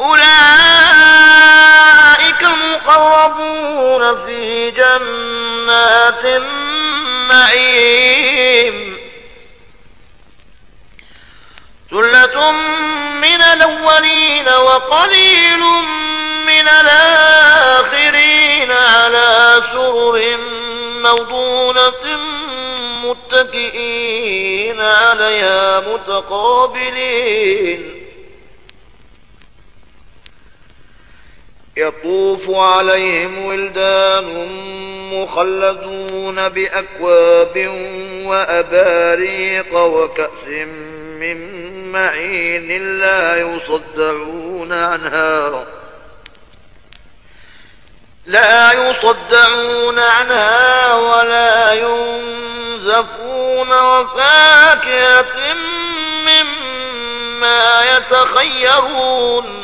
أولئك المقربون في جنات النعيم. ثلة من الأولين وقليل من الآخرين على سرر موضونة متكئين عليها متقابلين. يطوف عليهم ولدان مخلدون بأكواب وأباريق وكأس من معين لا يصدعون عنها لا يصدعون عنها ولا ينزفون وفاكهة مما يتخيرون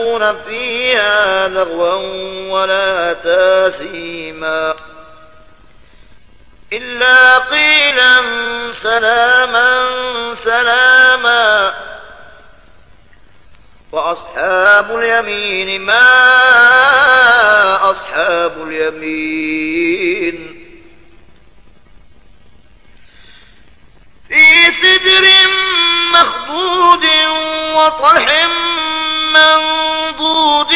فيها لغوا ولا تاثيما إلا قيلا سلاما سلاما وأصحاب اليمين ما أصحاب اليمين في سدر مخضود وطلح منضود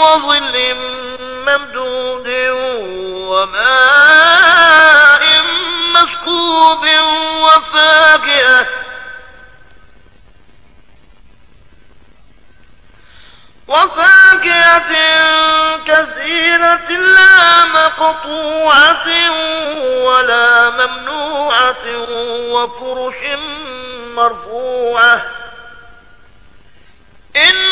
وظل ممدود وماء مسكوب وفاكهة. وفاكهة كثيرة لا مقطوعة ولا ممنوعة وفرش مرفوعة. إنا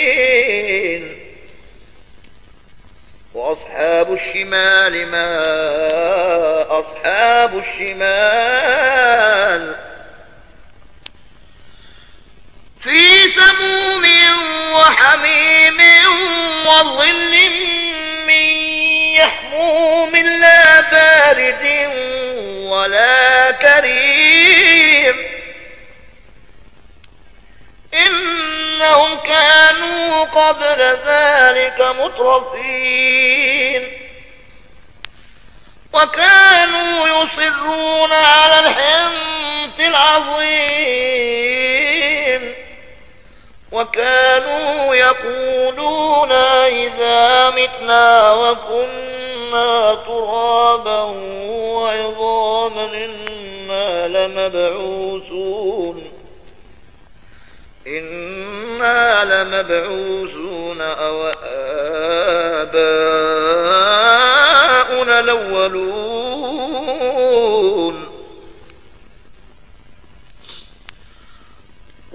الشمال ما أصحاب الشمال في سموم وحميم وظل من يحموم لا بارد ولا كريم إنهم كانوا قبل ذلك مترفين وكانوا يصرون على الحنث العظيم. وكانوا يقولون إذا متنا وكنا ترابا وعظاما إنا لمبعوثون. إنا لمبعوثون. أو آباؤنا الأولون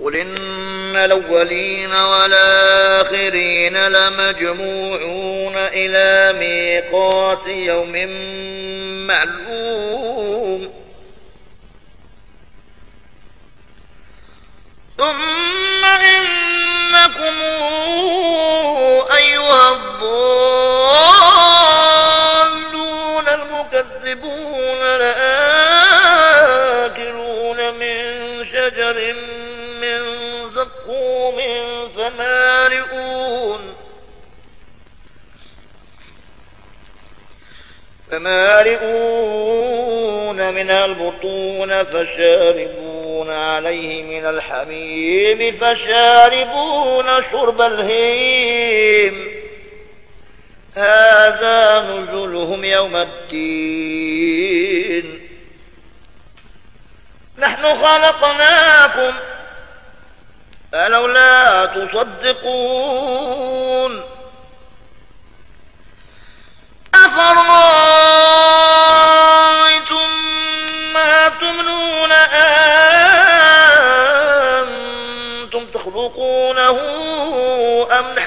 قل إن الأولين والآخرين لمجموعون إلى ميقات يوم معلوم ثم إنكم فمالئون من البطون فشاربون عليه من الحميم فشاربون شرب الهيم. هذا نزلهم يوم الدين. نحن خلقناكم فلولا تصدقون. أفرأيتم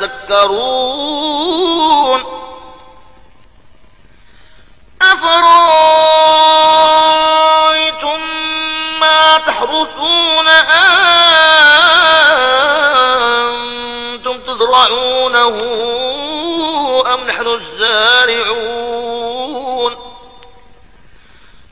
تذكرون أفرأيتم ما تحرثون أنتم تزرعونه أم نحن الزارعون؟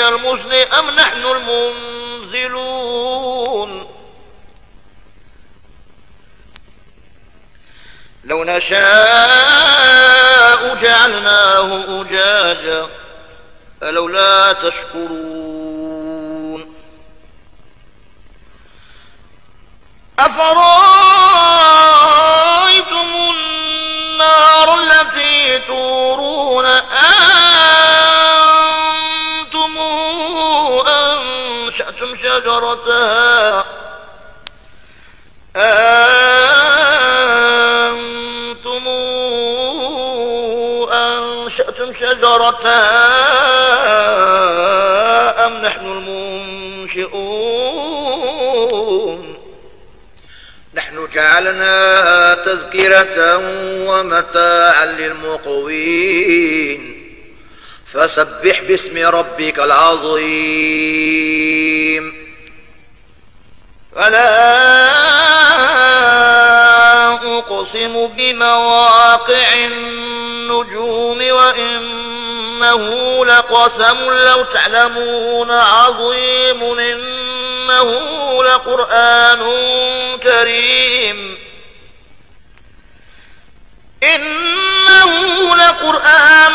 من المزن أم نحن المنزلون؟ لو نشاء جعلناه أجاجا فلولا تشكرون؟ أفرأيتم النار التي تورون أنتم أنشأتم شجرتها. أنتم أنشأتم شجرتها أم نحن المنشئون؟ نحن جعلناها تذكرة ومتاعا للمقوين. فسبح باسم ربك العظيم. فلا أقسم بمواقع النجوم وإنه لقسم لو تعلمون عظيم إنه لقرآن كريم. إنه لقرآن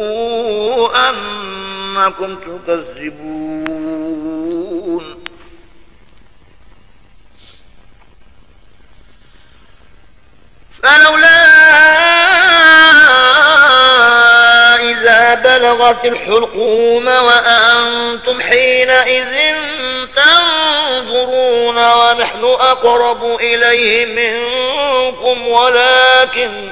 أن إنكم تكذبون. فلولا إذا بلغت الحلقوم وأنتم حينئذ تنظرون ونحن أقرب إليه منكم ولكن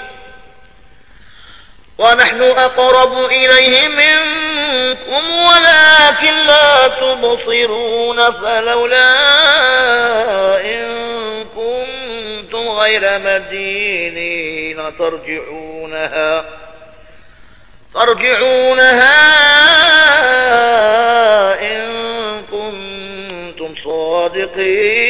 ونحن أقرب إليه منكم ولكن لا تبصرون فلولا إن كنتم غير مدينين. ترجعونها ترجعونها إن كنتم صادقين.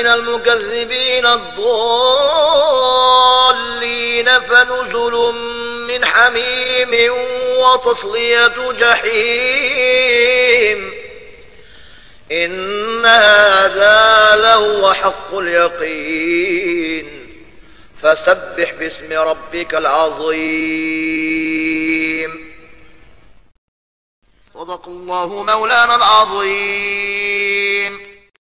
من المكذبين الضالين فنزل من حميم وتصلية جحيم. إن هذا لهو حق اليقين. فسبح باسم ربك العظيم. صدق الله مولانا العظيم.